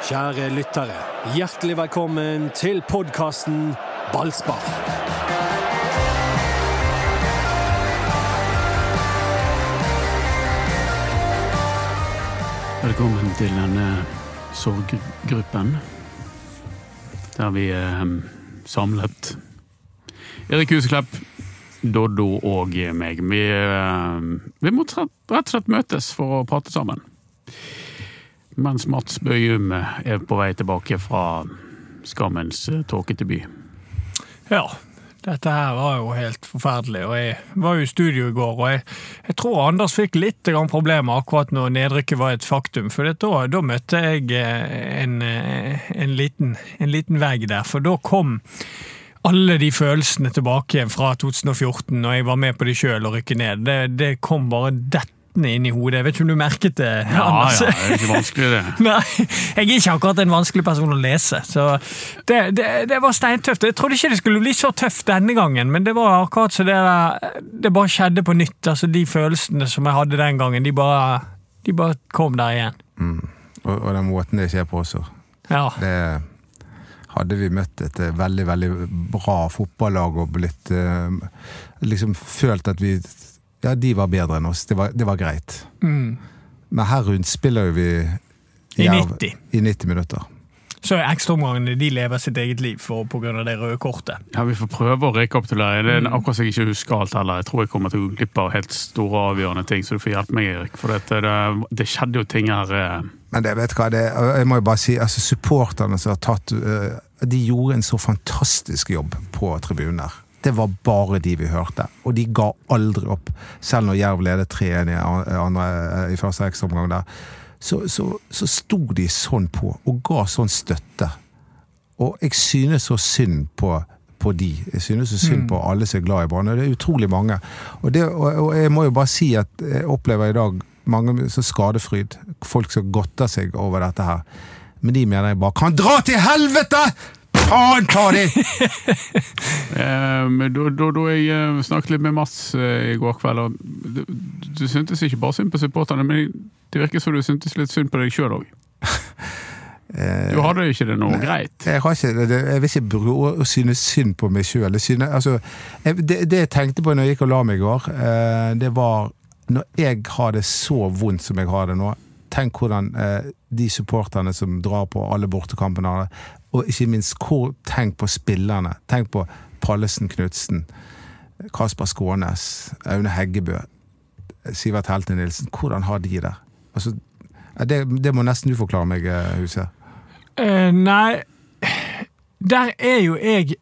Kjære lyttere, hjertelig velkommen til podkasten Ballspar. Velkommen til denne sorggruppen. Der vi er samlet. Erik Huseklepp, Doddo og meg. Vi, vi må rett og slett møtes for å prate sammen. Mens Mats Bøyum er på vei tilbake fra skammens tåkete by. Ja, dette her var jo helt forferdelig. og Jeg var jo i studio i går, og jeg, jeg tror Anders fikk litt problemer akkurat når nedrykket var et faktum. For da, da møtte jeg eh, en, eh, en, liten, en liten vegg der. For da kom alle de følelsene tilbake igjen fra 2014, når jeg var med på det sjøl og rykke ned. Det, det kom bare dettende inn i hodet. Jeg vet ikke om du merket det, Ja, Anders? ja, det er ikke vanskelig, det. Nei, jeg er ikke akkurat en vanskelig person å lese, så det, det, det var steintøft. Jeg trodde ikke det skulle bli så tøft denne gangen, men det var akkurat så det det bare skjedde på nytt. Altså, de følelsene som jeg hadde den gangen, de bare, de bare kom der igjen. Og, og den måten det skjer på også. Ja, Det hadde vi møtt et eh, veldig, veldig bra fotballag og blitt eh, Liksom følt at vi Ja, de var bedre enn oss. Det var, det var greit. mm. Men her rundt spiller jo vi I Jerv 90. I 90 minutter. Så er ekstraomgangene de lever sitt eget liv for, av det røde kortet. Ja, Vi får prøve å rekapitulere. Det er Mm. akkurat så jeg ikke husker alt heller. Jeg tror jeg kommer til å gå glipp av helt store avgjørende ting, så du får hjelpe meg, Erik. For dette, det, det skjedde jo ting her eh, Men det, vet du hva, det, jeg må jo bare si, altså supporterne som har tatt eh, De gjorde en så fantastisk jobb på tribunen her. Det var bare de vi hørte, og de ga aldri opp. Selv når Jerv ledet 3-1 i, i første ekstraomgang der, så, så, så sto de sånn på, og ga sånn støtte. Og jeg synes så synd på, på de. Jeg synes så synd på alle som er glad i Brann. og Det er utrolig mange. Og, det, og jeg må jo bare si at jeg opplever i dag mange så skadefryd. Folk som godter seg over dette her. Men de mener jeg bare kan dra til helvete! Faen ta de! Eh, Da, da, da jeg eh, snakket litt med Mats eh, i går kveld, og du, du syntes ikke bare synd på supporterne, men det virker som du syntes litt synd på deg sjøl òg. Du hadde ikke det noe greit. Jeg, har ikke, det, jeg vil ikke bruke å synes synd på meg sjøl. Altså, det, det jeg tenkte på når jeg gikk og la meg i går, eh, det var Når jeg har det så vondt som jeg har det nå, tenk hvordan eh, de supporterne som drar på alle bortekampene det. Og ikke minst, hvor, tenk på spillerne. Tenk på Pallesen Knutsen, Kasper Skånes, Aune Heggebø, Sivert Helte Nilsen. Hvordan har de der? Altså, det, det må nesten du forklare meg, eh, Huset. Eh, nei, der er jo jeg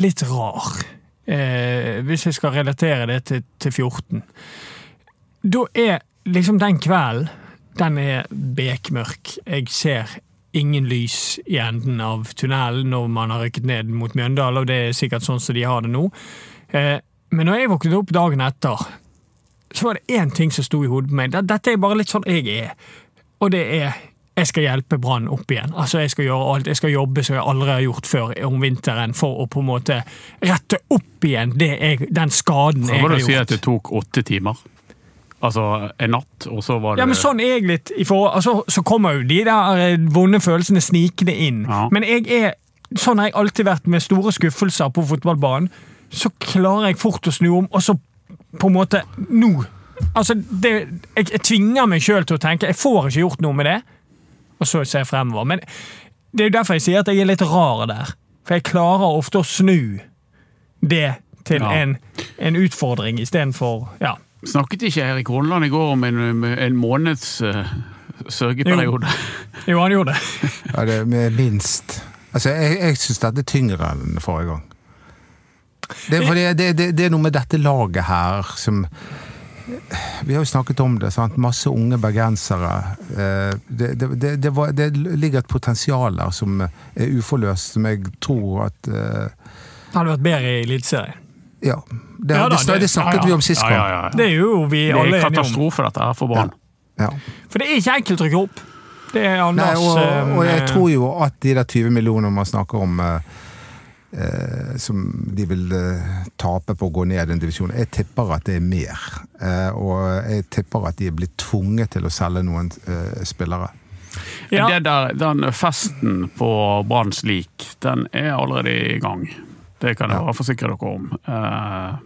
litt rar. Eh, hvis jeg skal relatere det til, til 14. Da er liksom den kvelden Den er bekmørk. Jeg ser ingen lys i enden av tunnelen når man har rykket ned mot Mjøndalen, og det er sikkert sånn som de har det nå. Eh, men når jeg våknet opp dagen etter, så var det én ting som sto i hodet på meg. Dette er bare litt sånn jeg er. Og det er jeg skal hjelpe Brann opp igjen. Altså Jeg skal gjøre alt, jeg skal jobbe som jeg aldri har gjort før om vinteren, for å på en måte rette opp igjen det jeg, den skaden jeg har gjort. Så må du si at det tok åtte timer? Altså en natt, og så var det Ja, men sånn er jeg litt i forhold, altså, Så kommer jo de der eh, vonde følelsene snikende inn. Ja. Men jeg er sånn har jeg alltid vært med store skuffelser på fotballbanen. Så klarer jeg fort å snu om, og så på en måte Nå! Altså, det, jeg, jeg tvinger meg sjøl til å tenke jeg får ikke gjort noe med det, og så ser jeg fremover. Men det er jo derfor jeg sier at jeg er litt rar der. For jeg klarer ofte å snu det til Ja. en, en utfordring istedenfor Ja. Snakket ikke Erik Horneland i går om en, en måneds uh, sørgeperiode? Jo, han gjorde det. Ja, det med minst Altså, jeg, jeg syns dette er tyngre enn forrige gang. Det, fordi det, det, det er noe med dette laget her som Vi har jo snakket om det. sant? Masse unge bergensere. Eh, Det, det, det, det, var, det ligger et potensial her som er uforløst, som jeg tror at Det Hadde vært bedre i Eliteserien. Ja. Det, Ja da, det, det, snakket ja, ja. vi om sist Ja, gang. ja, ja. Det er jo vi alle enige om. Det er katastrofe, dette her, for barn. Ja. For det er ikke enkelt å rykke opp. Det er Nei, og, og jeg eh, tror jo at de der 20 millionene man snakker om eh, eh, som de vil eh, tape på å gå ned en divisjon, jeg tipper at det er mer. Eh, og jeg tipper at de er blitt tvunget til å selge noen eh, spillere. Ja. Det der, den festen på Branns lik, den er allerede i gang. Det kan jeg Ja. bare forsikre dere om. Eh,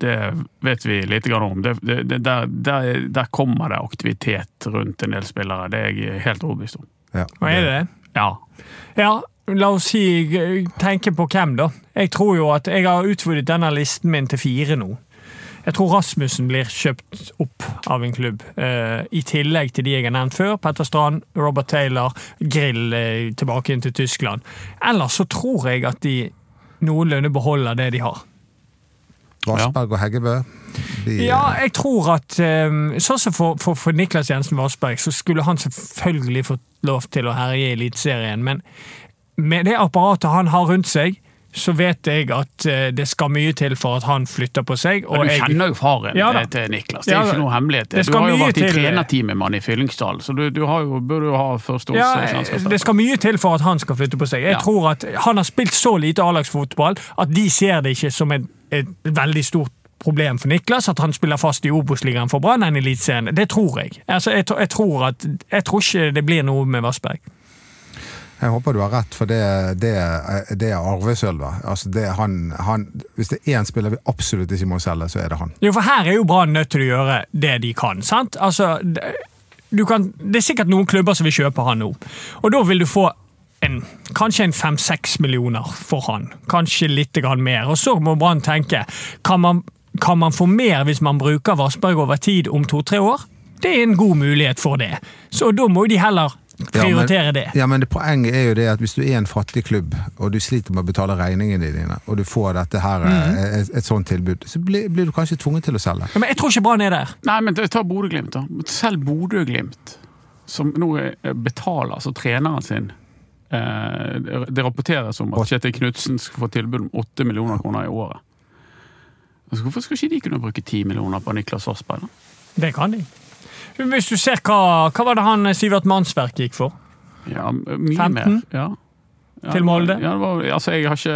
Det vet vi lite grann om. Det, det, det, der, der, der kommer det aktivitet rundt en del spillere. Det er jeg helt overbevist om. Ja, Og er det det? Ja. Ja, la oss si tenke på hvem, da. Jeg tror jo at jeg har utvidet denne listen min til fire nå. Jeg tror Rasmussen blir kjøpt opp av en klubb, eh, i tillegg til de jeg har nevnt før. Petter Strand, Robert Taylor, Grill eh, tilbake inn til Tyskland. Ellers så tror jeg at de noenlunde beholder det de har. Vassberg og Heggebø. De, Ja, jeg tror at um, Sånn som for, for, for Niklas Jensen Vassberg, så skulle han selvfølgelig fått lov til å herje i Eliteserien, men med det apparatet han har rundt seg, så vet jeg at eh, det skal mye til for at han flytter på seg. Men du jeg- kjenner jo faren Ja til Niklas. Det er Ja, ikke noe hemmelighet. Du har jo vært i trenerteamet med han i Fyllingsdal, så du, du har jo, burde jo ha første års ja, det skal mye til for at han skal flytte på seg. Jeg Ja. tror at Han har spilt så lite A-lagsfotball at de ser det ikke som et, et veldig stort problem for Niklas at han spiller fast i Obos-ligaen for Brann enn i Eliteserien. Det tror jeg. Altså, jeg, jeg, tror at, jeg tror ikke det blir noe med Vassberg. Jeg håper du har rett, for det, det, det er arvesølvet. Altså det, han, han, hvis det er én spiller vi absolutt ikke må selge, så er det han. Jo, for her er jo Brann nødt til å gjøre det de kan. sant? Altså, kan, det er sikkert noen klubber som vil kjøpe han nå. Og da vil du få en, kanskje en fem-seks millioner for han. Kanskje litt mer. Og så må Brann tenke kan man, kan man få mer hvis man bruker Vassberg over tid om to-tre år? Det er en god mulighet for det. Så da må de heller prioritere det. Ja, men det Poenget er jo det at hvis du er en fattig klubb, og du sliter med å betale regningene dine, og du får dette her, eh, et, et sånt tilbud, så blir, blir du kanskje tvunget til å selge. Ja, Men jeg tror ikke Brann er der. Nei, men ta Bodø-Glimt, da. Selv Bodø-Glimt, som nå eh, betaler altså treneren sin eh, Det rapporteres om at Kjetil Knutsen skal få tilbud om 8 millioner kroner i året. Altså, hvorfor skal ikke de kunne bruke 10 millioner på Niklas Vassberg? da? Det kan de. Hvis du ser hva, hva var det han Sivert Mannsverk gikk for? Ja, mye 15? mer. Ja. Ja, Til Molde? Ja, det var, altså, jeg har, ikke,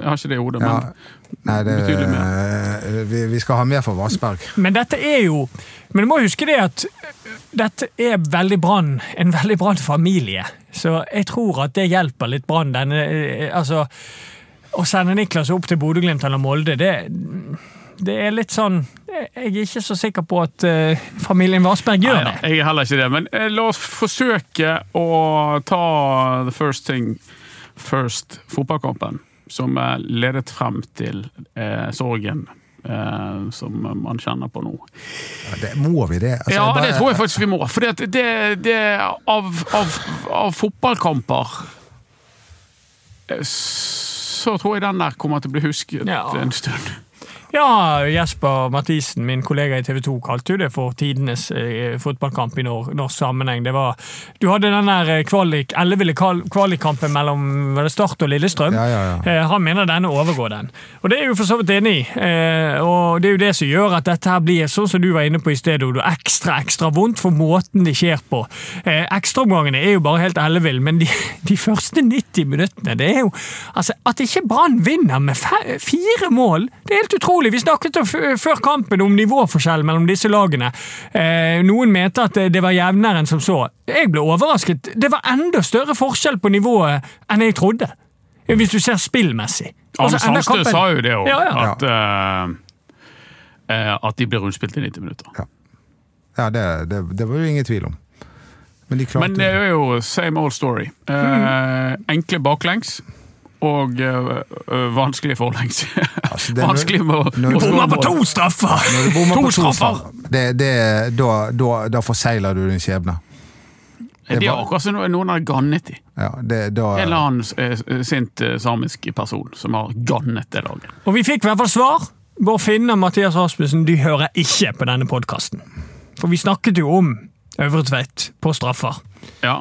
jeg har ikke det i hodet, Ja, men nei, det, betydelig vi, vi skal ha mer for Vassberg. Men dette er jo Men du må huske det at dette er veldig brann, en veldig brann familie. Så jeg tror at det hjelper litt Brann. denne, eh, Altså, å sende Niklas opp til Bodø-Glimt eller Molde, det, det er litt sånn Jeg er ikke så sikker på at uh, familien Vassberg gjør det. Jeg er heller ikke det, men uh, la oss forsøke å ta the first thing first, fotballkampen, som er ledet frem til eh, sorgen eh, som man kjenner på nå. Ja, det, må vi det? Altså, ja, bare- det tror jeg faktisk vi må. For det, det, det av, av, av fotballkamper så tror jeg den der kommer til å bli husket Ja. en stund. Ja, Jesper Mathisen, min kollega i TV 2, kalte jo det for tidenes eh, fotballkamp i nor norsk sammenheng. Det var, du hadde den der eh, kvalik, elleville kvalikkampen mellom var det Start og Lillestrøm. Ja, ja, ja. Eh, han mener denne overgår den. Og det er jo for så vidt enig i. Eh, og det er jo det som gjør at dette her blir sånn som du var inne på i stedet, Odo, ekstra, ekstra vondt for måten det skjer på. Eh, Ekstraomgangene er jo bare helt elleville, men de, de første 90 minuttene, det er jo Altså, at ikke Brann vinner med fire mål, det er helt utrolig. Vi snakket før kampen om nivåforskjell mellom disse lagene. Eh, noen mente at det, det var jevnere enn som så. Jeg ble overrasket. Det var enda større forskjell på nivået enn jeg trodde. Hvis du ser spillmessig. Altså, Arne Sandstø sa jo det òg, Ja, ja. at, eh, eh, at de blir rundspilt i 90 minutter. Ja, det, det, det var jo ingen tvil om. Men de Men det er jo same old story. Eh, enkle baklengs og øh, eh, vanskelig forlengs. Altså, vanskelig med å Bomma på to straffer! To straffer! straffer, det, det, da, da, da forsegler du din skjebne. Det er akkurat som noen har gannet dem. Ja, det, da, En eller annen eh, sint eh, samisk person som har gannet det laget. Og vi fikk i hvert fall svar. Bård finne Mathias Rasmussen de hører ikke på denne podkasten. For vi snakket jo om Øvre Tveit på straffer. Ja.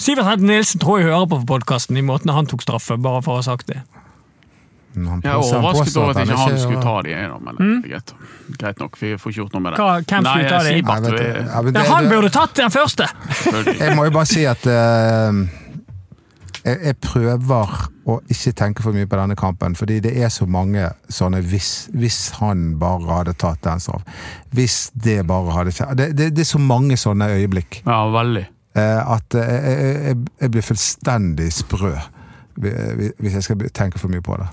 Sivert Hent Nilsen tror jeg hører på podkasten i måten han tok straffe, bare for å ha sagt det. han Jeg er overrasket over at ikke han skulle ta de, men det er greit. greit nok. Vi får ikke gjort noe med det. Hva- hvem skulle ta de? Sibert, Nei, vet ja, det, det- han burde tatt den første! Jeg må jo bare si at uh, jeg, jeg prøver å ikke tenke for mye på denne kampen, fordi det er så mange sånne hvis, hvis han bare hadde tatt den straff. Hvis det bare hadde skjedd. Det, det, det er så mange sånne øyeblikk. Ja, veldig. Eh, eh, at eh, jeg, jeg, jeg blir fullstendig sprø hvis jeg skal tenke for mye på det.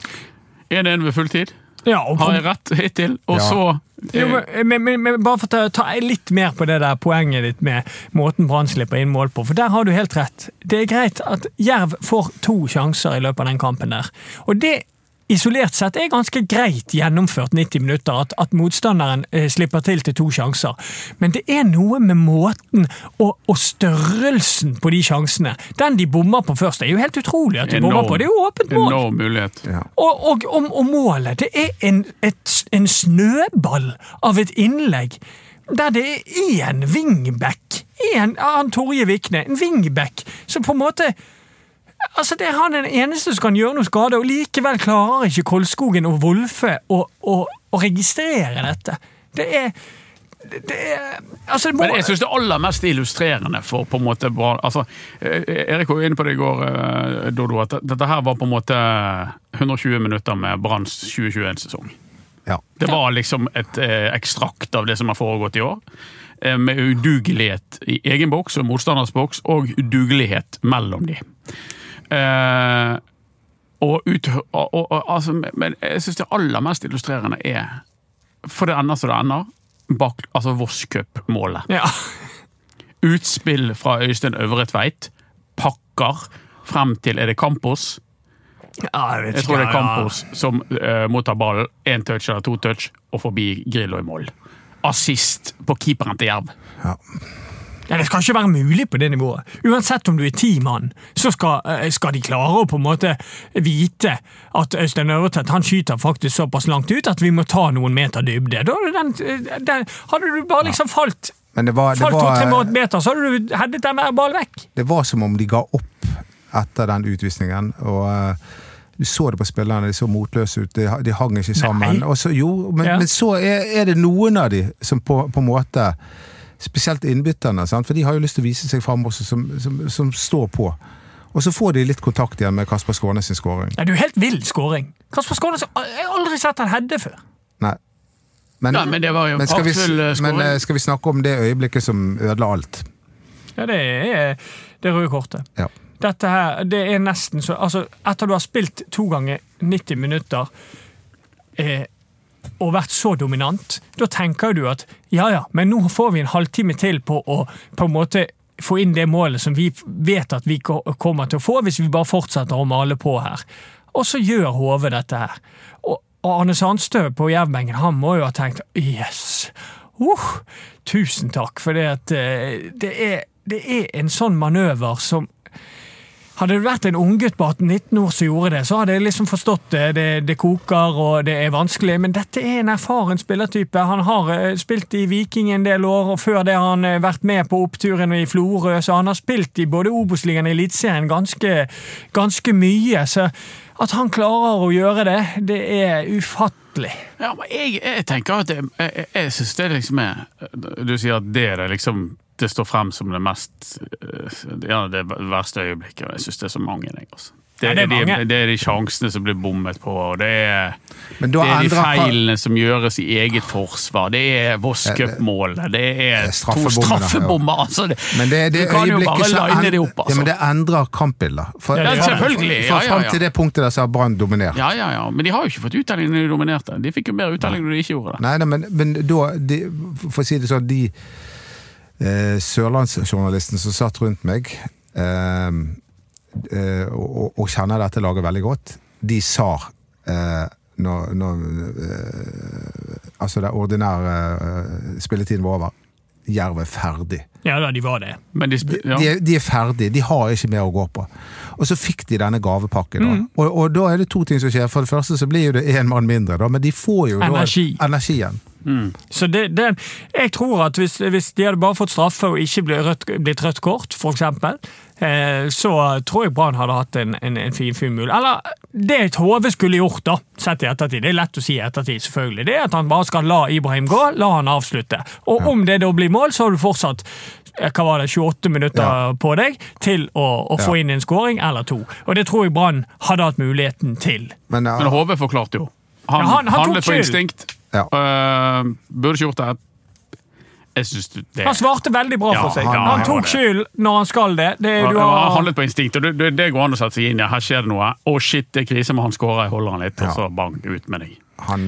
1-1 ved fulltid. Ja, og Har jeg rett hittil? Og Ja. så Jo, men, men, men, men bare for å ta, ta litt mer på det der poenget ditt med måten Brann slipper inn mål på, for der har du helt rett. Det er greit at Jerv får to sjanser i løpet av den kampen der. Og det isolert sett er ganske greit gjennomført 90 minutter, at, at motstanderen eh, slipper til til to sjanser. Men det er noe med måten og, og størrelsen på de sjansene. Den de bommer på først, det er jo helt utrolig at de bommer på. Det er jo åpent mål. Enorm mulighet. Ja. Og, og, og, og målet, det er en, et, en snøball av et innlegg. Der det er én wingback, en, han Torje Vikne, en wingback, som på en måte Altså, Det er han den eneste som kan gjøre noe skade, og likevel klarer ikke Kolskogen og Wolfe å, å, å registrere dette. Det er det er, altså, det må, Men jeg syns det aller mest illustrerende for på en måte altså, eh, Erik var jo inne på det i går, eh, Dodo, at dette her var på en måte 120 minutter med Branns 2021-sesong. Ja. Det var liksom et eh, ekstrakt av det som har foregått i år. Eh, med udugelighet i egen boks og motstanders boks, og udugelighet mellom de. Eh, og ut, og, og, og, altså, men jeg syns det aller mest illustrerende er, for det ender som det ender, bak, altså Voss Cup-målet. ja. Utspill fra Øystein Øvre Tveit. Pakker frem til Er det Campos? ja, jeg vet Jeg tror det er Campos ja. Som må mottar ballen. Én touch eller to touch, og forbi Grillo i mål. Assist på keeperen til Jerv. Ja, Det skal ikke være mulig på det nivået. Uansett om du er ti mann, så skal, eh, skal de klare å på en måte vite at Øystein Øvretvedt han skyter faktisk såpass langt ut at vi må ta noen meter dybde. Da, den, eh, den, hadde du bare liksom falt Men det var, det, Falt to-tre meter, så hadde du headet den ballen vekk. det var som om de ga opp etter den utvisningen. og eh, du så det på spillerne, de så motløse ut. De, de hang ikke sammen. Så, jo, men, Ja. men så er, er det noen av de som på, på en måte Spesielt innbytterne, sant? for de har jo lyst til å vise seg fram også, som, som, som står på. Og så får de litt kontakt igjen med Kasper Skånes sin skåring. Nei, det er helt vill skåring. Kasper Skånes Jeg har aldri sett han hedde før. Nei. Men, Nei, men det var jo men skal, vi, eh, men eh, skal vi snakke om det øyeblikket som ødela alt? Ja, det er det røde kortet. Ja. Dette her, det er nesten så Altså, etter du har spilt to ganger 90 minutter eh, og vært så dominant, da tenker du at ja ja, men nå får vi en halvtime til på å på en måte få inn det målet som vi vet at vi kommer til å få, hvis vi bare fortsetter å male på her. Og så gjør HV dette her. Og, Arne Sandstø på Jervbenken, han må jo ha tenkt yes, uh, tusen takk, for det at eh, det er, det er en sånn manøver som hadde det vært en unggutt på 18-19 år som gjorde det, så hadde jeg liksom forstått det. det. Det koker og det er vanskelig, men dette er en erfaren spillertype. Han har eh, spilt i Viking en del år, og før det har han eh, vært med på oppturen i Florø, så han har spilt i både Obos-ligaen og Eliteserien ganske, ganske mye. Så at han klarer å gjøre det, det er ufattelig. Ja, men jeg, jeg tenker at jeg, jeg, jeg synes det liksom er Du sier at det er det liksom det står frem som det mest eh, Ja, det verste øyeblikket. og Jeg synes det er så mange. Jeg, altså. det, Ja, det er de, det er de sjansene som blir bommet på, og det er, Men det er de feilene som gjøres i eget forsvar. Det er Voss Cup-målet. Det er to straffebommer. Altså, det, Men det, det du kan jo øyeblikket bare line det opp, Ja, altså. men det endrer kampbildet. For, Ja, for- selvfølgelig. For, Ja, ja, ja. til det punktet der så har Brann dominert. Ja, ja, ja. Men de har jo ikke fått uttelling når de dominerte. De fikk jo mer uttelling når de ikke gjorde det. Nei, nei, men, men da de, For å si det sånn, de eh, sørlandsjournalistene som satt rundt meg, eh, eh, og, og- kjenner dette laget veldig godt, de sa eh, når, når eh, Altså, den ordinære eh, spilletiden var over. Jerv er ferdig. Ja da, de var det. Men de, ja. De, de er ferdige, de har ikke mer å gå på. Og så fikk de denne gavepakken. Mm. Og, og da er det to ting som skjer. For det første så blir jo det én mann mindre, da, men de får jo Energi. da energien. Så det, det, jeg tror at hvis, hvis de hadde bare fått straffe og ikke blitt rødt, blitt rødt kort, eksempel, eh, så tror jeg Brann hadde hatt en, en, en fin, fin mulighet. Eller det Hove HV skulle gjort, da, sett i ettertid. Det er lett å si i ettertid, selvfølgelig. Det er at han bare skal la Ibrahim gå, la han avslutte. Og om det da blir mål, så har du fortsatt eh, hva var det, 28 minutter Ja. på deg til å, å få Ja. inn en skåring eller to. Og det tror jeg Brann hadde hatt muligheten til. Men, ja, Men HV forklarte jo. Han, Ja, han- han handlet på instinkt. Ja. Uh, burde ikke gjort det. Jeg synes det Han svarte veldig bra Ja, for seg. han- Han, han tok skyld når han skal det. det Ja, du Han har, handlet på instinkt, og det, det, går an å sette seg inn i. Her skjer det noe. Å, shit, det er krise, men han skårer, jeg holder han litt, og så bang, ut med deg. Han,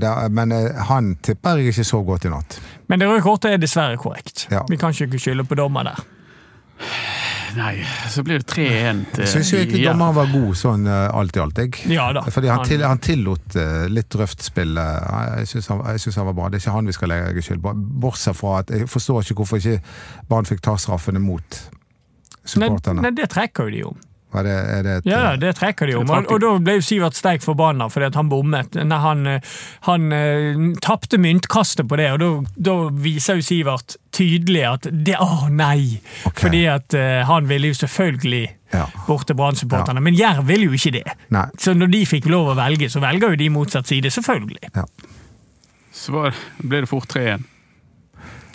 da, men eh, han tipper jeg ikke så godt i natt. men det røde kortet er dessverre korrekt. Ja. Vi kan ikke skylde på dommer der. Nei, så blir det 3-1 til Jeg syns egentlig ja. dommeren var god sånn eh, alt i alt, jeg. Ja da. Fordi han, Han- til, han tillot eh, litt røft spill. eh, Jeg syns han, han var bra. Det er ikke han vi skal legge skyld på. Bortsett fra at jeg forstår ikke hvorfor ikke Brann fikk ta straffene mot supporterne. nei, det trekker jo de om. Var det, er det et, Ja, det trekker de om. Og, og da ble jo Sivert Steik forbanna fordi at han bommet. Nei, han han uh, tapte myntkastet på det, og da- da viser jo Sivert tydelig at det Å, nei! Okay. Fordi at uh, han ville jo selvfølgelig Ja. bort til Brann-supporterne, men Jerv vil jo ikke det. Nei. Så når de fikk lov å velge, så velger jo de motsatt side, selvfølgelig. Så ble det fort 3-1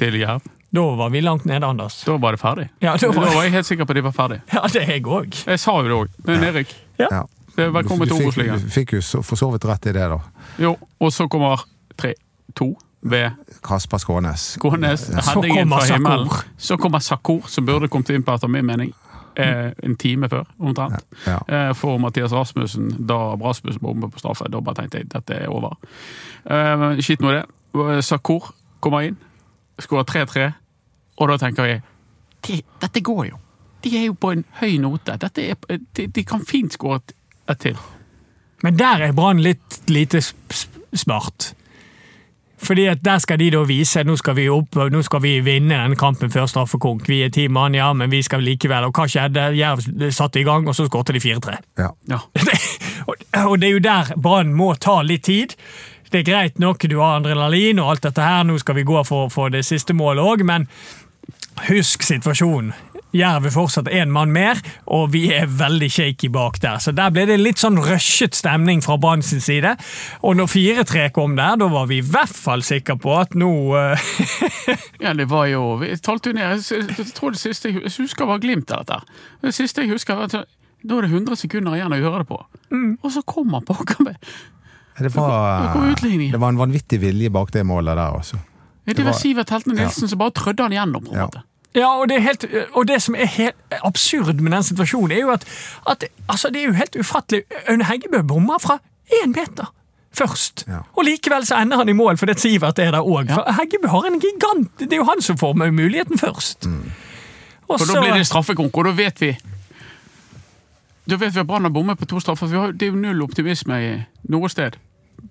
til Jerv. Da var vi langt nede, Anders. Da var det ferdig. Ja, da Da var, var jeg helt sikker på at de var ferdig. ja det er jeg òg. Jeg sa jo det òg. Men Erik, ja. velkommen Du til Obos-ligaen. Du fikk jo så, for så vidt rett i det, da. Jo, og så kommer 3-2 ved Kasper Skånes. Skånes. Så kommer. Sakur. Så kommer Sakur, som burde kommet inn på, etter min mening, eh, en time før, omtrent. Ja. Eh, for Mathias Rasmussen, da Rasmussen bombet på straffe. Da bare tenkte jeg dette er over. Eh, Skitt nå det. Sakur kommer inn, skårer 3-3, og da tenker jeg de, dette går jo. De er jo på en høy note. Dette er, de, de kan fint skåre et, til. Men der er Brann litt lite smart. Fordi at Der skal de da vise nå skal vi opp, nå skal vi vinne den kampen før straffekonk. Vi er ti mann, ja, men vi skal likevel. Og hva skjedde? Jerv satte i gang, og så skåret de 4-3. Ja. Ja. og det er jo der Brann må ta litt tid. Det er greit nok, du har adrenalin og alt dette her, nå skal vi gå for, for det siste målet òg, men husk situasjonen. Jerv er fortsatt én mann mer, og vi er veldig shaky bak der. Så der ble det litt sånn rushet stemning fra Brann sin side. Og når 4-3 kom der, da var vi i hvert fall sikre på at nå eh, Ja, det var jo Vi talte jo ned Jeg, tror det siste jeg husker var glimt av dette. Det siste jeg husker, var at da er det 100 sekunder igjen å gjøre det på. Og så kommer pokker meg! Det var, det var en vanvittig vilje bak det målet der, altså. Det, det var- Sivert Heltene Nilsen som bare trødde han igjennom. på en Ja. måte. Ja, og det, er helt, og det som er helt absurd med den situasjonen, er jo at, at altså det er jo helt ufattelig. Aune Heggebø bommer fra én meter først. Ja. Og likevel så ender han i mål fordi Sivert er der òg. Ja. Heggebø har en gigant Det er jo han som får med muligheten først. Og For så da blir det straffekonk, og da vet vi Da vet vi at Brann har bommet på to straffer. for vi har- Det er jo null optimisme i noe sted.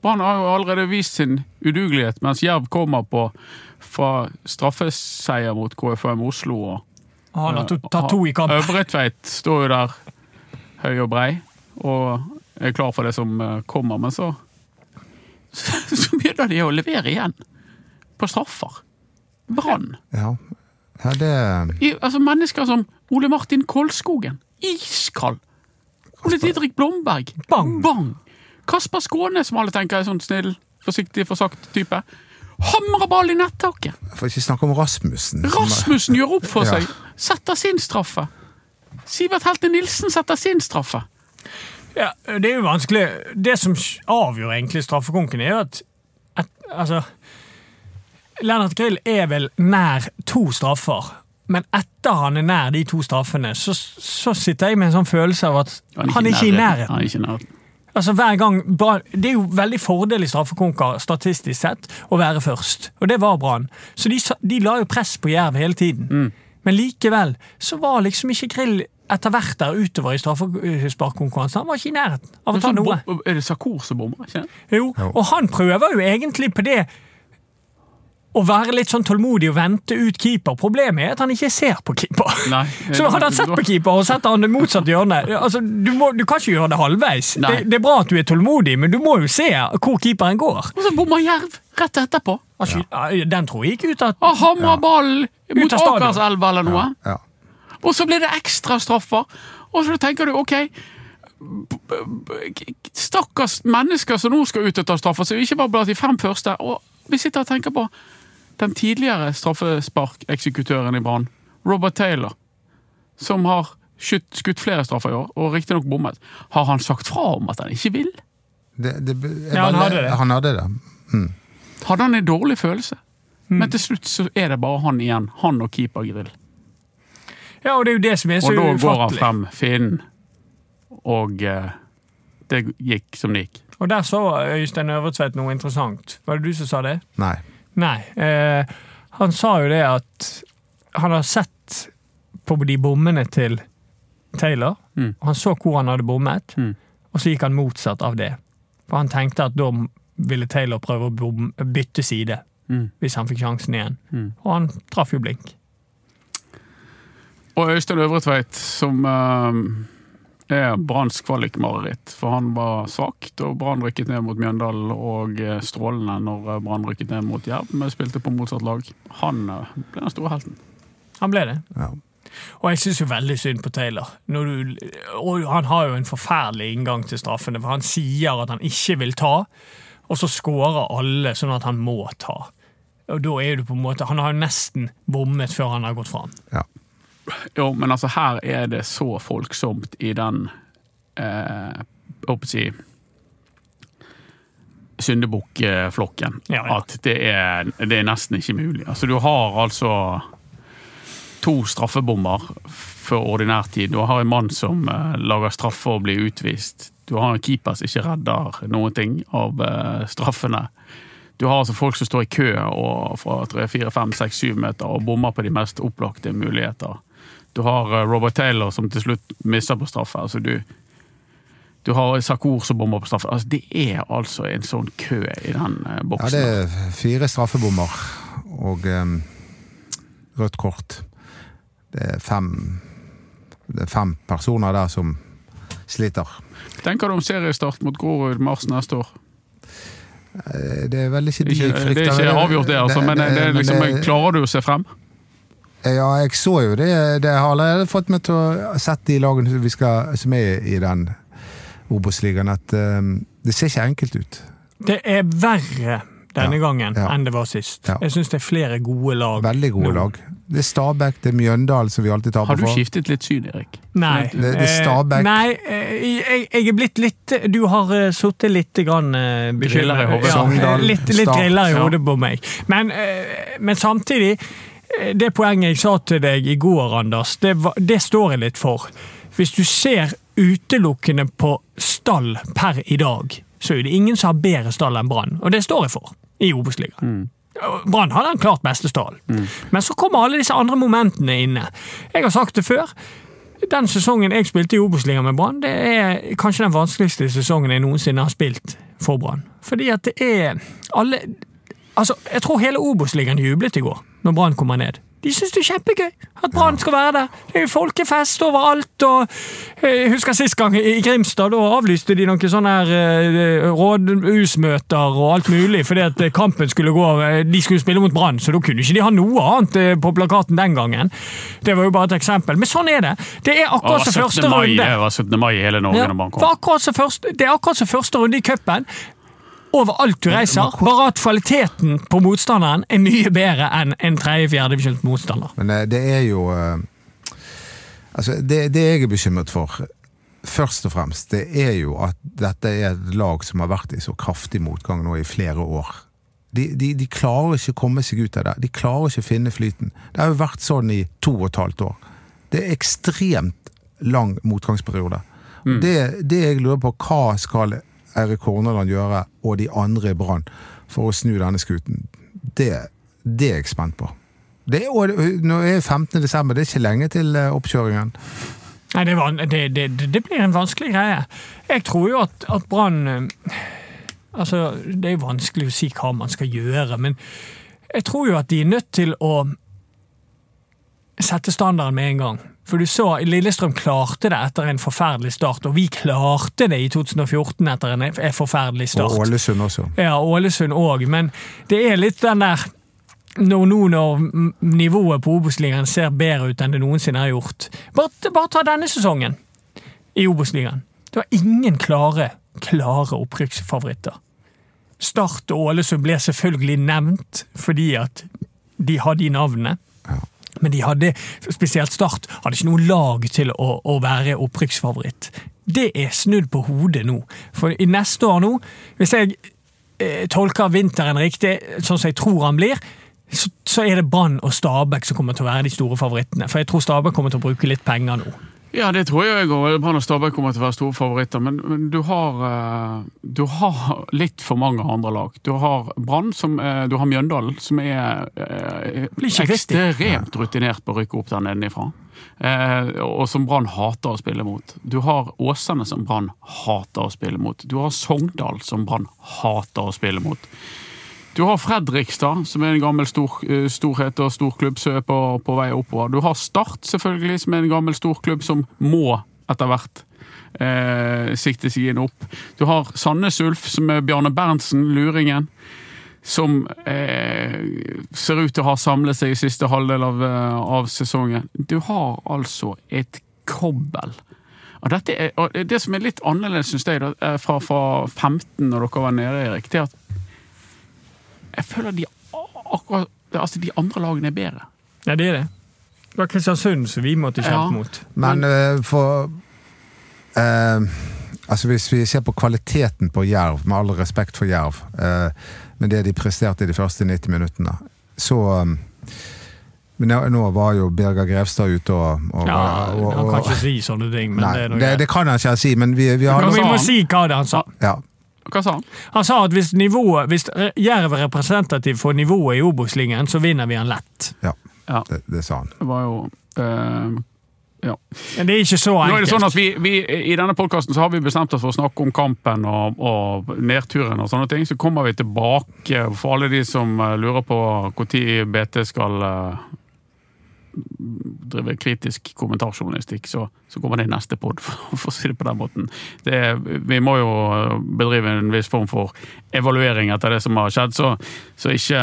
Brann har jo allerede vist sin udugelighet, mens Jerv kommer på fra straffeseier mot KFM Oslo. og Han har tatt to i kamp. Øvretveit står jo der høy og brei og er klar for det som eh, kommer, men så så begynner de å levere igjen. På straffer. Brann. Ja, ja det I- Altså Mennesker som Ole Martin Kolskogen. Iskald. Ole Didrik Blomberg. Bang. Bang. Kasper Skåne, som alle tenker er sånn snill, forsiktig, forsagt type. Hamrer ball i nettaket. For ikke snakke om Rasmussen. Rasmussen gjør opp for Ja. seg. Setter sin straffe. Sivert Helte Nilsen setter sin straffe. Ja, det er jo vanskelig. Det som avgjør egentlig straffekonken, er jo at, at altså, Lennart Grill er vel nær to straffer, men etter han er nær de to straffene, så, så sitter jeg med en sånn følelse av at han er ikke i nærheten. Han er ikke i nærheten. Altså hver gang, Det er jo veldig fordel i straffekonker statistisk sett å være først, og det var Brann. Så de, de la jo press på Jerv hele tiden. Men likevel så var liksom ikke Grill etter hvert der utover i straffesparkkonkurransen. Han var ikke i nærheten av å ta noe. Er det Sakur som bommer? Jo, og han prøver jo egentlig på det å være litt sånn tålmodig og vente ut keeper. Problemet er at han ikke ser på keeper. Nei. Så hadde han sett på keeper og sett han det motsatte hjørnet altså, du, må, du kan ikke gjøre det halvveis. Det, det er bra at du er tålmodig, men du må jo se hvor keeperen går. Og så bommer Jerv rett etterpå. Ja, Den tror jeg ikke ut av Og hamrer ballen mot. Akerselva eller noe. Ja. Og så blir det ekstra straffer. Og så tenker du OK Stakkars mennesker som nå skal ut og ta straffer, som ikke var blant de fem første. Og vi sitter og tenker på den tidligere straffesparkeksekutøren i Brann, Robert Taylor, som har skutt, skutt flere straffer i år, og riktignok bommet. Har han sagt fra om at han ikke vil? Det, det, Ja, han hadde det. Han hadde det. Hadde han en dårlig følelse? Men til slutt så er det bare han igjen. Han og keepergrill. Ja, og det er jo det som er så ufattelig. Og da går han frem, Finn, og eh, det gikk som det gikk. Og der så Øystein Øvretvedt noe interessant. Var det du som sa det? Nei. Nei. Eh, han sa jo det at han har sett på de bommene til Taylor, Mm. og han så hvor han hadde bommet, Mm. og så gikk han motsatt av det. For han tenkte at da ville Taylor prøve å bytte side, Mm. hvis han fikk sjansen igjen. Mm. Og han traff jo blink. Og Øystein Øvretveit, som eh, er Branns kvalikmareritt. For han var svak da Brann rykket ned mot Mjøndalen, og eh, strålende når eh, Brann rykket ned mot Jerv, men spilte på motsatt lag. Han eh, ble den store helten. Han ble det. Ja. Og jeg syns jo veldig synd på Taylor. Når du, og han har jo en forferdelig inngang til straffene, for han sier at han ikke vil ta, og så scorer alle sånn at han må ta. Og da er du på en måte, Han har jo nesten bommet før han har gått fram. ja. Jo, men altså her er det så folksomt i den eh, håper å si syndebukkflokken Ja, ja. at det er, det er nesten ikke mulig. Altså Du har altså to straffebommer for ordinær tid. Du har en mann som eh, lager straffe og blir utvist. Du har en keeper som ikke redder noen ting av eh, straffene. Du har altså folk som står i kø og fra 3, 4, 5, 6, 7 meter og bommer på de mest opplagte muligheter. Du har eh, Robert Taylor som til slutt mister på straffe. Altså du, du har Sakur som bommer på straffe. Altså det er altså en sånn kø i den eh, ja, det er fire straffebommer og em, rødt kort. Det er fem Det er fem personer der som sliter. Tenker du om seriestart mot Grorud mars neste år? Det er vel ikke de jeg det er ikke avgjort, det, altså, men det, det det, liksom, klarer du å se frem? Ja, jeg så jo det. Det har allerede fått meg til å sette de lagene som vi skal, som er i den Obos-ligaen, at um, det ser ikke enkelt ut. Det er verre denne Ja, gangen ja. enn det var sist. Ja. Jeg syns det er flere gode lag. Veldig gode nå. lag. Det er Stabæk, det er Mjøndalen som vi alltid taper Har du for. skiftet litt syn, Erik? Nei. Det- det er eh, Stabæk. Nei, eh, jeg, jeg er blitt litt Du har uh, sittet litt grann Griller i hodet. Ja, litt, litt griller i hodet på meg. Men, eh, men samtidig eh, Det poenget jeg sa til deg i går, Anders, det, det står jeg litt for. Hvis du ser utelukkende på stall per i dag, så er det ingen som har bedre stall enn Brann. Og det står jeg for i Obos-ligaen. Brann har den klart beste stallen. Men så kommer alle disse andre momentene inne. Jeg har sagt det før. Den sesongen jeg spilte i Obos-ligaen med Brann, det er kanskje den vanskeligste sesongen jeg noensinne har spilt for Brann. Fordi at det er alle Altså, jeg tror hele Obos-ligaen jublet i går, når Brann kommer ned. De syns det er kjempegøy at Brann skal være der. Det er jo folkefest overalt. og eh, Jeg husker sist gang i Grimstad, da avlyste de noen sånne her eh, rådhusmøter og alt mulig, fordi at eh, kampen skulle gå De skulle spille mot Brann, så da kunne ikke de ha noe annet på plakaten den gangen. Det var jo bare et eksempel. Men sånn er det. Det er akkurat som første mai, runde. det var 17. mai i hele Norge Ja, når Brann kom. akkurat som første, det er akkurat som første runde i cupen. Overalt du reiser, bare at kvaliteten på motstanderen er mye bedre enn en tredje-fjerde divisjons motstander. Men eh, det er jo eh, Altså, det, det jeg er bekymret for, først og fremst, det er jo at dette er et lag som har vært i så kraftig motgang nå i flere år. De, de, de klarer ikke å komme seg ut av det. De klarer ikke å finne flyten. Det har jo vært sånn i to og et halvt år. Det er ekstremt lang motgangsperiode. Det, det jeg lurer på, hva skal Eirik Horneland gjøre, og de andre i Brann, for å snu denne skuten? Det, det er jeg spent på. Det er, og nå er det 15. desember, det er ikke lenge til eh, oppkjøringen. Nei, det, var, det, det, det blir en vanskelig greie. Jeg tror jo at, at Brann eh, Altså, det er vanskelig å si hva man skal gjøre, men jeg tror jo at de er nødt til å sette standarden med en gang. For du så, Lillestrøm klarte det etter en forferdelig start, og vi klarte det i 2014 etter en forferdelig start. Og Ålesund også. Ja, Ålesund òg, men det er litt den der når nå når nivået på Obos-ligaen ser bedre ut enn det noensinne har gjort. Bare, bare ta denne sesongen i Obos-ligaen. Det var ingen klare, klare opprykksfavoritter. Start og Ålesund ble selvfølgelig nevnt fordi at de hadde de navnene. Men de hadde, spesielt Start, hadde ikke noe lag til å, å være opprykksfavoritt. Det er snudd på hodet nå. For i neste år nå, hvis jeg eh, tolker vinteren riktig, sånn som jeg tror han blir, så, så er det Brann og Stabæk som kommer til å være de store favorittene. For jeg tror Stabæk kommer til å bruke litt penger nå. Ja, det tror jeg òg. Brann og Stabæk kommer til å være store favoritter. Men, men du, har, eh, du har litt for mange andre lag. Du har Brann, eh, du har Mjøndalen, som er er de. ekstremt rutinert på å rykke opp der nedenifra. Eh, og som Brann hater å spille mot. Du har Åsane, som Brann hater å spille mot. Du har Sogndal, som Brann hater å spille mot. Du har Fredrikstad, som er en gammel stor, eh, storhet og storklubb som er på, på vei oppover. Du har Start, selvfølgelig, som er en gammel storklubb som må etter hvert eh, sikte seg inn opp. Du har Sandnes Ulf, som er Bjarne Berntsen, luringen. Som eh, ser ut til å ha samlet seg i siste halvdel av, eh, av sesongen. Du har altså et kobbel. Og er, og det som er litt annerledes, syns jeg, eh, fra, fra 15, når dere var nede, Erik, det er at jeg føler de akkurat Altså, de andre lagene er bedre. Ja, det er det. Det var Kristiansund som vi måtte kjempe Ja. mot. Men uh, for uh, Altså Hvis vi ser på kvaliteten på Jerv, med all respekt for Jerv, uh, med det de presterte i de første 90 minuttene, så um, men nå, var jo Birger Grevstad ute og, og, Ja, og, Han kan ikke si sånne ting, men Nei, det er noe det, det kan han ikke si, men vi, vi har Men vi må si hva det han sa. ja, Hva sa han? Han sa at hvis, nivået, hvis Jerv er representativ for nivået i Obos-ligaen, så vinner vi han lett. Ja, det, det sa han. det var jo eh, Men det er ikke så Nå er det enkelt. sånn at vi, vi, I denne podkasten har vi bestemt oss for å snakke om kampen og, og nedturen og sånne ting. Så kommer vi tilbake for alle de som eh, lurer på når BT skal eh, drive kritisk kommentarjournalistikk, så, så kommer det i neste pod, for, å si det på den måten. Det, vi må jo bedrive en viss form for evaluering etter det som har skjedd, så, så ikke,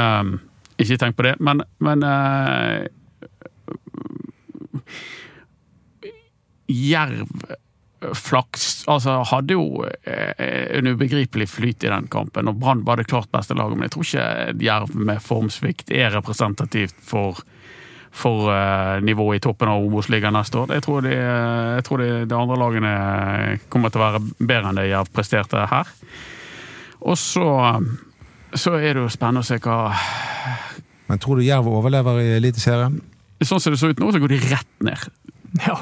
ikke tenk på det. Men, men uh, Jerv flaks altså hadde jo eh, en ubegripelig flyt i den kampen, og Brann var det klart beste laget. Men jeg tror ikke Jerv med formsvikt er representativt for, for eh, nivået i toppen av Obos-ligaen neste år. Jeg tror, de, jeg tror de, de andre lagene kommer til å være bedre enn det Jerv presterte her. Og så, så er det jo spennende å se hva Men tror du Jerv overlever i Eliteserien? Sånn som det så ut nå, så går de rett ned. Ja.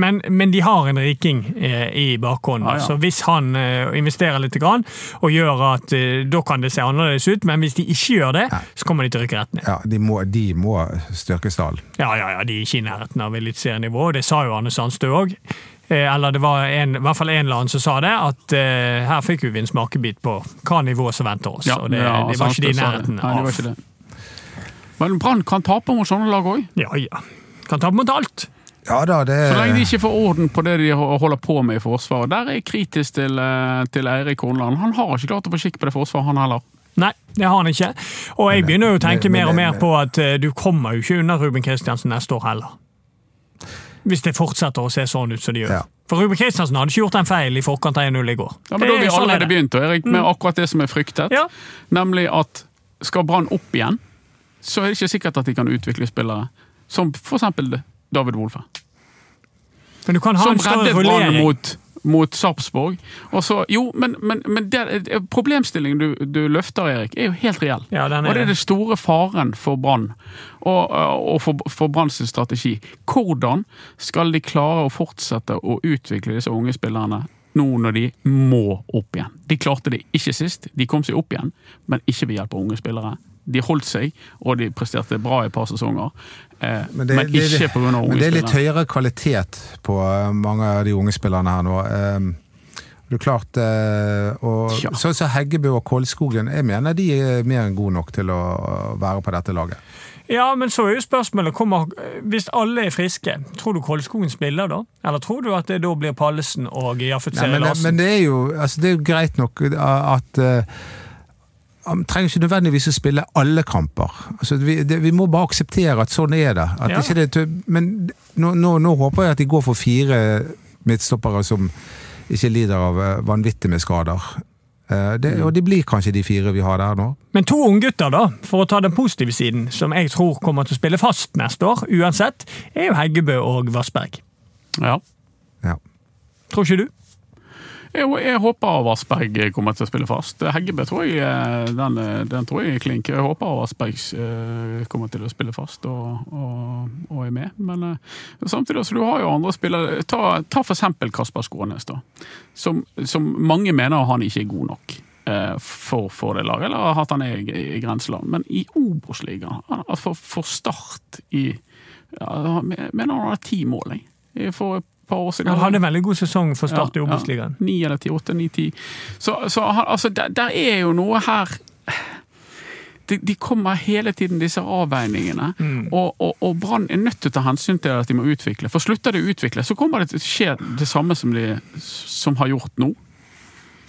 Men, men de har en riking eh, i bakhånden, Ah, ja. så hvis han eh, investerer litt grann, og gjør at eh, da kan det se annerledes ut, men hvis de ikke gjør det, Ja. så kommer de til å rykke rett ned. Ja, de må, de må styrke stallen. Ja, ja, ja, de er ikke i nærheten av eliteserienivå, det sa jo Arne Sandstø òg. Eller det var en, i hvert fall en eller annen som sa det, at uh, her fikk vi en smakebit på hva nivå som venter oss. og det, ja, det var ikke de i nærheten det. Nei, det var av. Men Brann kan tape mot sånne lag òg. Ja, ja. Kan ta mot alt. Ja da, det Så lenge de ikke får orden på det de holder på med i Forsvaret. Der er jeg kritisk til, eh, til Eirik Horneland. Han har ikke klart å få skikk på det forsvaret, han heller. Nei, det har han ikke. Og jeg begynner jo å tenke men- mer og men- mer på at eh, du kommer jo ikke unna Ruben Kristiansen neste år heller. Hvis det fortsetter å se sånn ut som det gjør. Ja. For Ruben Kristiansen hadde ikke gjort en feil i forkant av 1-0 i går. Ja, men Da har vi Det sånn er allerede det. begynt Erik, med akkurat det som er fryktet. Ja. Nemlig at skal Brann opp igjen, så er det ikke sikkert at de kan utvikle spillere. Som for eksempel David Wolfe. Som reddet Brann mot, mot Sarpsborg. Så, jo, men, men, men det, problemstillingen du, du løfter, Erik, er jo helt reell. Ja, den Og det er det store faren for Brann, og, og for, for Branns strategi. Hvordan skal de klare å fortsette å utvikle disse unge spillerne nå når de må opp igjen? De klarte det ikke sist, de kom seg opp igjen, men ikke ved hjelp av unge spillere. De holdt seg, og de presterte bra i et par sesonger, eh, men, det- men ikke pga. unge Men det er litt spillere. høyere kvalitet på eh, mange av de unge spillerne her nå. Eh, Det er klart, eh, og Ja. Sånn som Heggebø og Kolskogen, jeg mener de er mer enn gode nok til å være på dette laget. Ja, men så er jo spørsmålet kommer, Hvis alle er friske, tror du Kolskogen spiller da? Eller tror du at det da blir Pallesen og Jaffet Seri men, Larsen? men det er jo altså, det er greit nok at eh, han trenger ikke nødvendigvis å spille alle kamper. Altså, vi, det, vi må bare akseptere at sånn er det. At Ja. ikke det men nå, nå, nå håper jeg at de går for fire midtstoppere som ikke lider av eh, vanvittig med skader. Eh, Det, Mm. og de blir kanskje de fire vi har der nå. Men to unggutter, da, for å ta den positive siden, som jeg tror kommer til å spille fast neste år, uansett, er jo Heggebø og Vassberg. Ja. Ja. Tror ikke du? Jeg, jeg håper Vassberg kommer til å spille fast. Heggebø tror jeg eh, den, eh, den tror jeg er klink. Jeg håper Vassberg eh, kommer til å spille fast og, og, og er med. Men samtidig så du har jo andre spillere. Ta, ta for eksempel Kasper Skånes, da. Som, som mange mener han ikke er god nok for, for det laget, eller at han er i, i grenseland. Men i Obos-ligaen, for, for Start i ja, mener han har ti mål, jeg. For par år siden. Han hadde en veldig god sesong for Start i Ja, Obos-ligaen. ja. Ni eller ti, åtte, ni, ti. Så, så altså, der, der er jo noe her de, de kommer hele tiden, disse avveiningene. Mm. Og, og, og Brann er nødt til å ta hensyn til at de må utvikle. For slutter de å utvikle, så kommer det til å skje det samme som de som har gjort nå.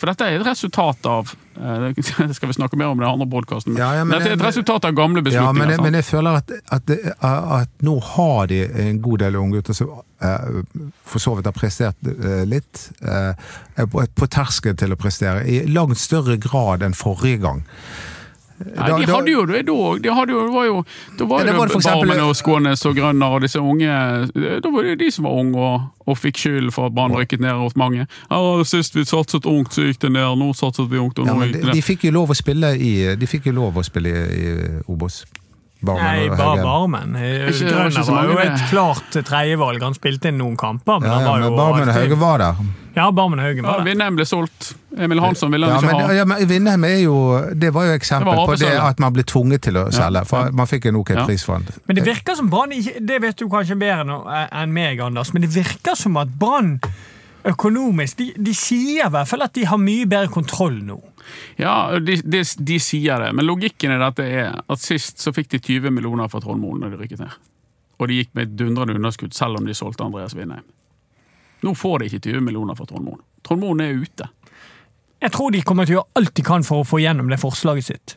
For dette er et resultat av eh, Det skal vi snakke mer om i den andre podkasten. Ja, ja, men- dette er et resultat av gamle Ja, beslutninger. men, jeg- men jeg føler at, at, at nå har de en god del unggutter som for så vidt har prestert eh, litt. eh, er på, på terskel til å prestere, i langt større grad enn forrige gang. Nei, Da- de hadde jo det da òg. De hadde jo, det var jo, da var det var det eksempel- og Skånes og Grønner og disse unge Da var det de som var unge og, og fikk skyld for at Brann rykket ned hos mange. Ja, Sist vi satset ungt, så gikk det ned. Nå satset vi ungt, og nå ja, gikk de, det de ned. fikk jo lov å spille i De fikk jo lov å spille i, i Obos. Barmen Nei, bare Barmen. var ikke Grønner var jo et klart tredjevalg. Han spilte inn noen kamper, men Ja, han ja, var men jo Barmen og Hauge var der. Ja, Barmen og Haugen var var det. Vindheim ble solgt. Emil Hansson ville Ja, han ikke men, ha. ja, men Vindheim er jo Det var jo eksempel Det var på det at man ble tvunget til å selge. For ja. man fikk en ok Ja. pris for den. Men det virker som Brann Det vet du kanskje bedre eh, enn meg, Anders, men det virker som at Brann økonomisk de, de sier i hvert fall at de har mye bedre kontroll nå. Ja, de, de, de sier det, men logikken i dette er at sist så fikk de 20 millioner fra Trondmoen når de rykket ned. Og de gikk med et dundrende underskudd selv om de solgte Andreas Vindheim. Nå får de ikke 20 millioner fra Trondmoen. Trondmoen er ute. Jeg tror de kommer til å gjøre alt de kan for å få gjennom det forslaget sitt.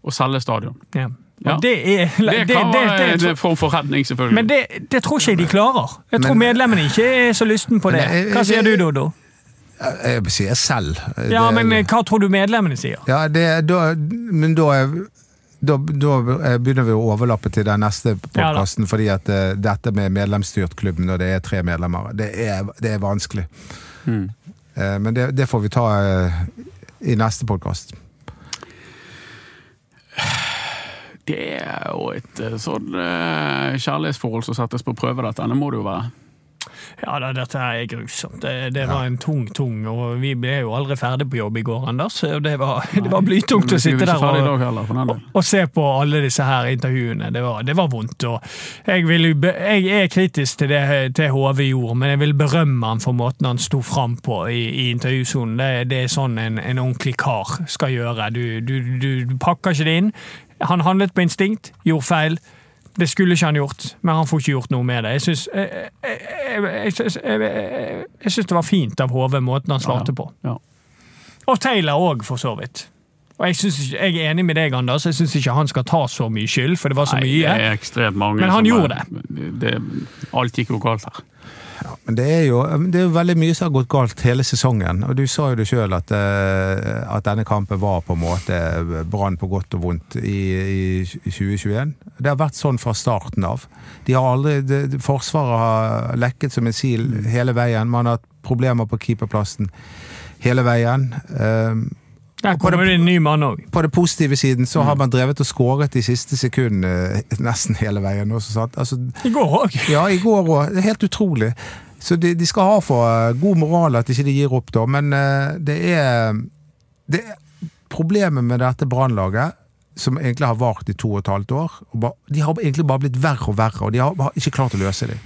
Og selge stadion. Ja. Ja. Det er Det det, det, det, en form for redning, selvfølgelig. Men det, det tror ikke jeg de klarer. Jeg tror medlemmene ikke er så lysten på det. Hva sier du, Dodo? Jeg sier selv. Ja, Det- men eh, hva tror du medlemmene sier? Ja, det, da, men da, da, da begynner vi å overlappe til den neste Ja fordi at eh, dette med medlemsstyrt klubb når det er tre medlemmer, det er, det er vanskelig. Mm. Eh, Men det, det får vi ta eh, i neste podkast. Det er jo et eh, sånn eh, kjærlighetsforhold som settes på prøve, dette. Det må det jo være. Ja, da, dette er grusomt. Det, det var en tung, tung Og vi ble jo aldri ferdig på jobb i går, Anders. Det var, det var blytungt å sitte der og, heller, og, og se på alle disse her intervjuene. Det var, det var vondt. jeg, vil, jeg er kritisk til det til HV gjorde, men jeg vil berømme han for måten han sto fram på i, i intervjusonen. Det, det er sånn en, en ordentlig kar skal gjøre. Du, du, du, du pakker ikke det inn. Han handlet på instinkt, gjorde feil. Det skulle ikke han gjort, men han får ikke gjort noe med det. Jeg syns, jeg, jeg, jeg, det var fint av HV, måten han svarte på. Ja. Og Taylor òg, for så vidt. Og jeg, synes jeg er enig med deg, Anders. Jeg syns ikke han skal ta så mye skyld, for det var så Nei, mye. det er ekstremt mange Men han gjorde er- det. Alt gikk jo galt her. Men det er, jo, det er jo veldig mye som har gått galt hele sesongen. Og du sa jo det sjøl at, eh, at denne kampen var på en måte brann på godt og vondt i, i 2021. Det har vært sånn fra starten av. De har aldri, det, Forsvaret har lekket som en sil hele veien. Man har hatt problemer på keeperplassen hele veien. Eh, Der kommer det en ny mann òg. på det positive siden så har man drevet og skåret de siste sekundene eh, nesten hele veien. Også? Altså, I går òg. ja, i går òg. Helt utrolig. Så de, de skal ha for eh, god moral at ikke de gir opp, da. Men eh, det er, det er Problemet med dette brannlaget, som egentlig har vart i to og et halvt år, de har egentlig bare blitt verre og verre, og de har ikke klart å løse dem.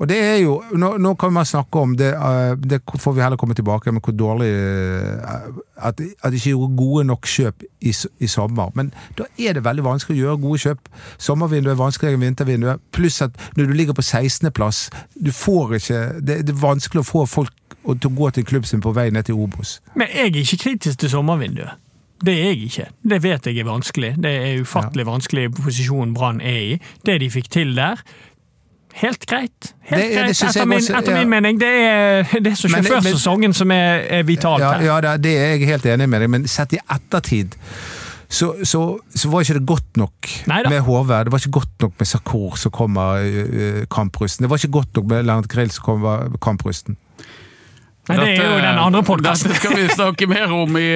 Og det er jo, Nå, nå kan man snakke om det, eh, det får vi heller komme tilbake med hvor dårlig eh, At, de ikke gjorde gode nok kjøp i, i sommer. Men da er det veldig vanskelig å gjøre gode kjøp. Sommervinduet er vanskeligere enn vintervinduet. Pluss at når du ligger på 16.-plass, du får ikke det, det er vanskelig å få folk til å gå til klubben sin på vei ned til Obos. Men jeg er ikke kritisk til sommervinduet. Det er jeg ikke. Det vet jeg er vanskelig. Det er ufattelig vanskelig posisjonen Brann er i. Det de fikk til der, helt greit. Helt Det- det greit, etter, min, også, etter ja. min mening. Det er det er så sjåførsesongen som er, er vitalt Ja, her. ja det, det er jeg helt enig med deg, men sett i ettertid så, så, så var ikke det godt nok Neida. med HV. Det var ikke godt nok med Sakur som kommer uh, kamprusten. Det var ikke godt nok med Lennart Grill som kommer kamprusten. Men det er jo den andre podcasten. Dette skal vi snakke mer om i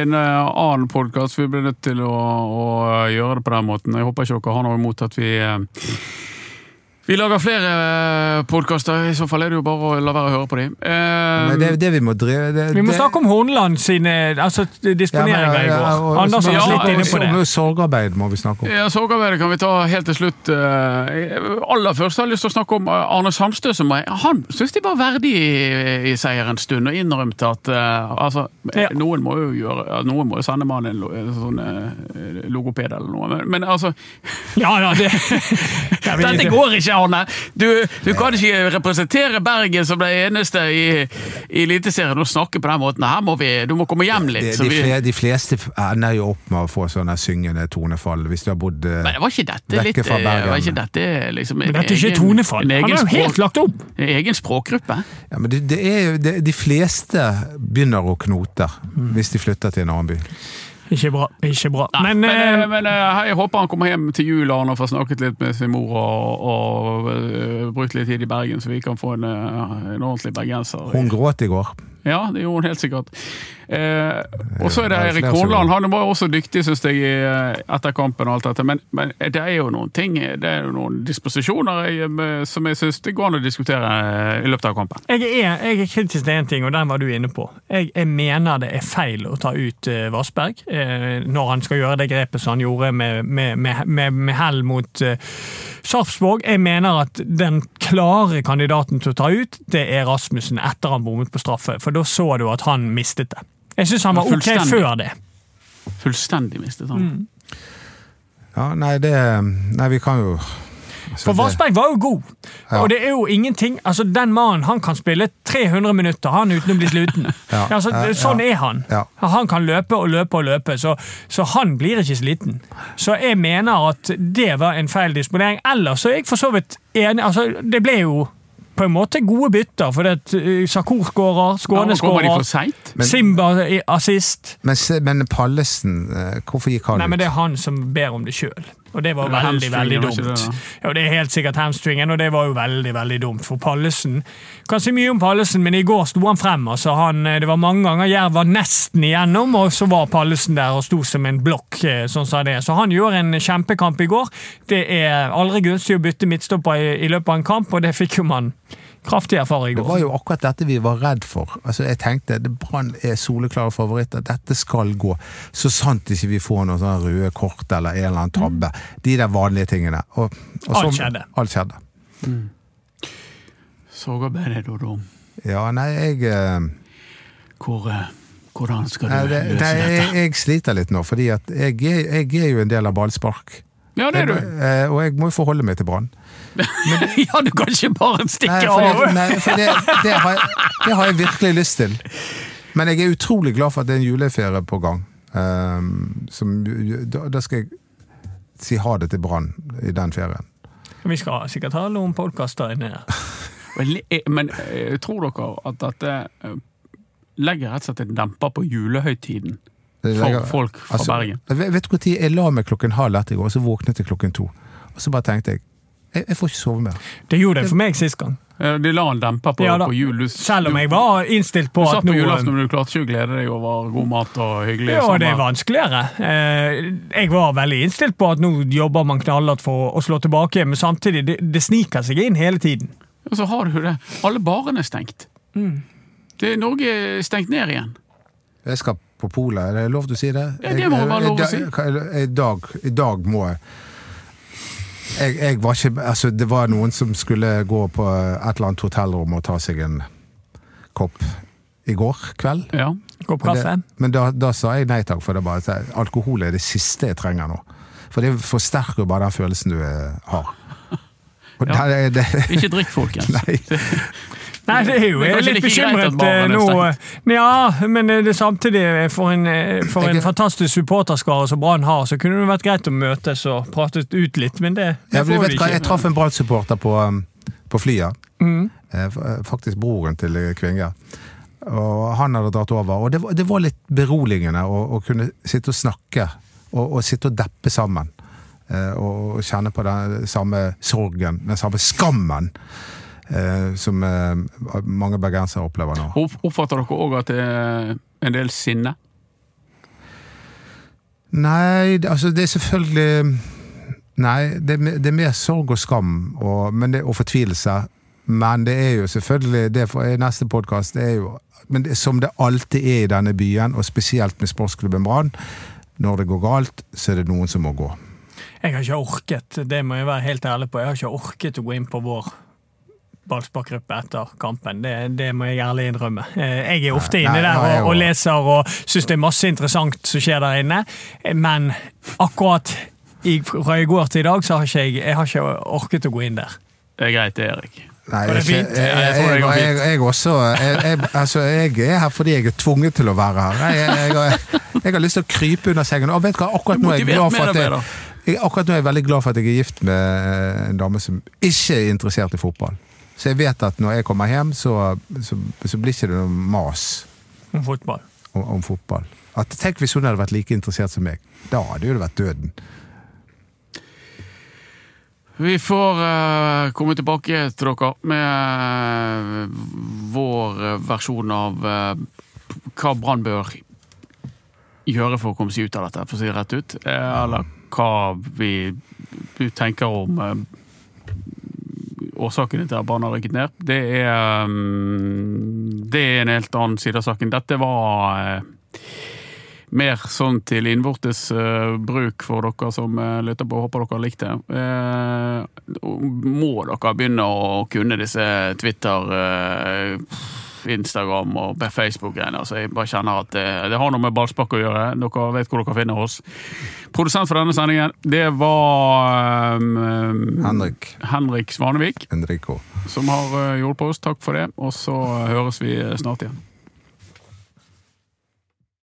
en annen podkast. Vi blir nødt til å, å gjøre det på den måten. Jeg håper ikke dere har noe imot at vi vi lager flere podkaster. I så fall er det jo bare å la være å høre på dem. Men det, det vi må drive det, Vi må det- snakke om Hornland sine altså, disponeringer i går. Anders ja, litt inne på det. og Sorgarbeid må vi snakke om. Ja, Sorgarbeidet kan vi ta helt til slutt. Eh, Aller først har jeg lyst til å snakke om eh, Arne Sandstø. Som jeg, han syntes de var verdig i, i seier en stund, og innrømte at uh, altså, Ja. noen må jo gjøre Noen må jo sende mannen en, en sånn uh, logoped eller noe. Men, men altså Ja, ja, det, Dette går ikke, Arne! Du, du kan ikke representere Bergen som det eneste i, i Eliteserien og snakke på den måten. Her må vi, Du må komme hjem litt. så de, vi- fle, de fleste ender jo opp med å få sånne syngende tonefall, hvis du har bodd eh, Men var ikke dette Vekke litt fra eh, Bergen. Var ikke dette liksom Men dette er ikke tonefall. en Han har er jo helt språk, lagt opp. en egen språkgruppe? ja, men det, det er det, De fleste begynner å knote Mm. hvis de flytter til en annen by. Ikke bra. Ikke bra. Nei, Men, men, eh, eh, men eh, jeg håper han kommer hjem til jul og får snakket litt med sin mor og, og og brukt litt tid i Bergen, så vi kan få en, en ordentlig bergenser. Hun gråt i går. Ja, det gjorde hun helt sikkert. Eh, og så er det Eirik Hornland. Han var også dyktig, syns jeg, etter kampen og alt dette. Men, men det er jo noen ting, det er jo noen disposisjoner jeg, som jeg syns det går an å diskutere i løpet av kampen. jeg er, jeg er kritisk til én ting, og den var du inne på. Jeg, jeg mener det er feil å ta ut Vassberg når han skal gjøre det grepet som han gjorde med, med, med, med, med hell mot uh, Sarpsborg. Jeg mener at den klare kandidaten til å ta ut, det er Rasmussen etter han bommet på straffe. For da så du at han mistet det. Jeg syns han var ok før det. Fullstendig mistet han. Mm. Ja, nei, det Nei, vi kan jo For Vassberg var jo god, Ja. og det er jo ingenting altså Den mannen han kan spille 300 minutter han uten å bli sliten. Ja. altså, sånn ja. er han. Ja. Han kan løpe og løpe og løpe, så, så han blir ikke sliten. Så jeg mener at det var en feil disponering. Ellers så er jeg for så vidt enig. altså Det ble jo på en måte gode bytter, for det uh, Sakur skårer, Skåne skårer, Simba assist. Men, men Pallesen, eh, hvorfor gikk han Nei, men det er han som ber om det sjøl. Og det var veldig, veldig dumt. det? Ja, det er helt sikkert hamstringen, og det var jo veldig, veldig dumt. For Pallesen Kan si mye om Pallesen, men i går sto han frem. altså han, Det var mange ganger Jerv var nesten igjennom, og så var Pallesen der og sto som en blokk. eh, sånn sa det. Så han gjorde en kjempekamp i går. Det er aldri gunstig å bytte midtstopper i, i løpet av en kamp, og det fikk jo man kraftig erfaring. Det var jo akkurat dette vi var redd for. Altså, jeg tenkte det Brann er soleklare favoritter, dette skal gå. Så sant ikke vi får noen sånne røde kort eller en eller annen tabbe. De der vanlige tingene. Og, og Alt så- skjedde. Alt skjedde. Sorgarbeidet, Dodo. Ja, nei, jeg eh, Hvor, eh, hvordan skal du nei, det, løse dette? jeg, jeg sliter litt nå, fordi at jeg, jeg er jo en del av ballspark. Ja, det er du. Jeg, Og jeg må jo forholde meg til Brann. ja, du kan ikke bare stikke av! det, nei, for det, det, har jeg, det har jeg virkelig lyst til. Men jeg er utrolig glad for at det er en juleferie på gang. Um, som, da, da skal jeg si ha det til Brann i den ferien. Vi skal sikkert ha noen podkaster inne her. Men, eh, men eh, tror dere at dette eh, legger rett og slett en demper på julehøytiden For folk fra altså, Bergen? Vet vet du når jeg la meg klokken halv ett i går, og så våknet jeg klokken to. Og så bare tenkte jeg jeg, jeg får ikke sove mer. Det gjorde det for meg sist gang. De la en demper på, Ja på jul. Du, Selv om jeg var innstilt på du at satt på julaften, men du klarte ikke å glede deg over god mat og hyggelig Ja, det er vanskeligere. Eh, Jeg var veldig innstilt på at nå jobber man knallhardt for å slå tilbake, men samtidig, det, det sniker seg inn hele tiden. Og så har du det. Alle barene er stengt. Mm. Det, Norge er stengt ned igjen. Jeg skal på polet, er det lov til å si det? Ja, det må være lov å si. I dag, I dag må jeg jeg, jeg var ikke, altså Det var noen som skulle gå på et eller annet hotellrom og ta seg en kopp i går kveld. Ja. Kopp Men kaffe. Det, men da, da sa jeg nei takk, for det bare, at alkohol er det siste jeg trenger nå. For det forsterker jo bare den følelsen du eh, har. Og Ja. Der, er- det, Ikke drikk, folkens. nei, Nei, det er jo Det er jeg er litt bekymret eh, nå. Ja, men det er samtidig eh, for en, eh, for en fantastisk supporterskare som Brann har, så kunne det vært greit å møtes og pratet ut litt, men det, det jeg, får vet vi hva, jeg traff en Brann-supporter på, um, på flyet. Mm. Eh, Faktisk broren til Kvinge. Og han hadde dratt over. Og det var, det var litt beroligende å, å kunne sitte og snakke og, og sitte og deppe sammen. Eh, Og kjenne på den samme sorgen, den samme skammen. Eh, som eh, mange bergensere opplever nå. Oppfatter dere òg at det er en del sinne? Nei, altså det er selvfølgelig Nei, det det er mer sorg og skam og, men det, og fortvilelse. Men det er jo selvfølgelig det for neste podkast er jo men det, Som det alltid er i denne byen, og spesielt med sportsklubben Brann, når det går galt, så er det noen som må gå. Jeg har ikke orket, det må jeg være helt ærlig på, jeg har ikke orket å gå inn på vår ballsparkgruppe etter kampen. Det, det må jeg ærlig innrømme. Eh, Jeg er ofte inne der og, og leser og syns det er masse interessant som skjer der inne, Eh, men akkurat i, fra i går til i dag så har ikke jeg, jeg har ikke orket å gå inn der. Det er greit, det, Erik. Nei, det er fint? Jeg, jeg jeg, jeg, jeg, også jeg, jeg, altså, jeg er her fordi jeg er tvunget til å være her. Jeg, jeg, jeg, jeg har lyst til å krype under sengen. Og vet du hva, akkurat nå er jeg glad for at jeg, jeg, akkurat nå er jeg veldig glad for at jeg er gift med en dame som ikke er interessert i fotball. Så jeg vet at når jeg kommer hjem, så, så, så blir ikke det noe mas Om fotball. om, om fotball. At, tenk hvis hun hadde vært like interessert som meg. Da hadde jo det vært døden. Vi får uh, komme tilbake til dere med uh, vår versjon av uh, hva Brann bør gjøre for å komme seg ut av dette, for å si det rett ut. Eller hva vi, vi tenker om årsakene til at barna har rykket ned. Det er, mm, det er en helt annen side av saken. Dette var eh, mer sånn til innvortes eh, bruk for dere som uh, lytter på. Håper dere har likt det. Eh, må dere begynne å kunne disse Twitter, eh, Instagram og Facebook-greiene. Altså, jeg bare kjenner at det, det har noe med ballspark å gjøre. Dere vet hvor dere finner oss. Produsent for denne sendingen, det var um, Henrik Henrik Svanevik, Enrico. som har eh, hjulpet oss. Takk for det. Og så høres vi snart igjen.